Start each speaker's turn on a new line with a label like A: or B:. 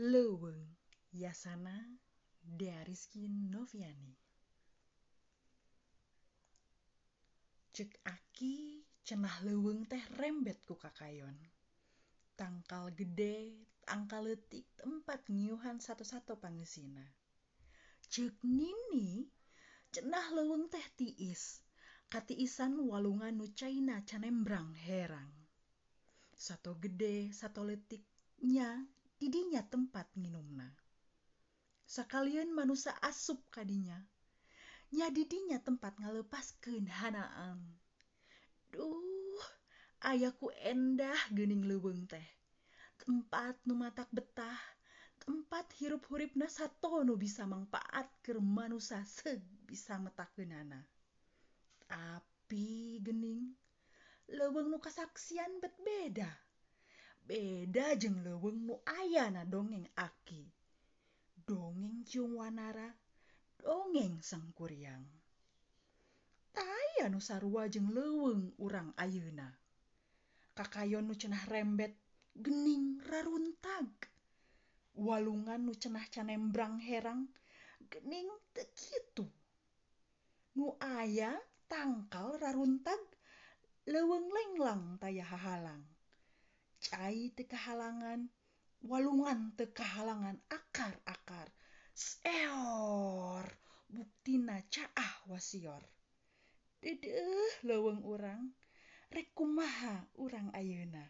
A: Leweng Yasana Deariski Noviani. Cek aki cenah leweng teh rembet ku kakayon. Tangkal gede angka letik tempat ngiuhan satu-satu pangesina. Cek nini cenah leweng teh tiis katiisan walungan nu China canembrang herang. Satu gede satu letiknya didinya tempat nginumna. Sakalian manusia asup kadinya nya didinya tempat ngalepaskeun hanaan. Duh ayaku endah gening leuweung teh. Tempat nu matak betah tempat hirup-huripna sato nu bisa mangpaat keur manusia seug bisa metakeunana tapi gening leuweung nu kasaksian bet beda beda jeung leweng nu ayana dongeng aki. Dongeng ciung Wanara dongeng sangkuriang. Taya nusarwa jeung leweng urang ayeuna. Kakayon nu cenah rembet gening raruntag. Walungan nu cenah canembrang herang gening tekitu. Nu aya tangkal raruntag leweng lenglang taya hahalang. Cai teu kahalangan walungan teu kahalangan akar-akar seor buktina caah wasior. Dedeuh leuweung urang rek kumaha urang ayeuna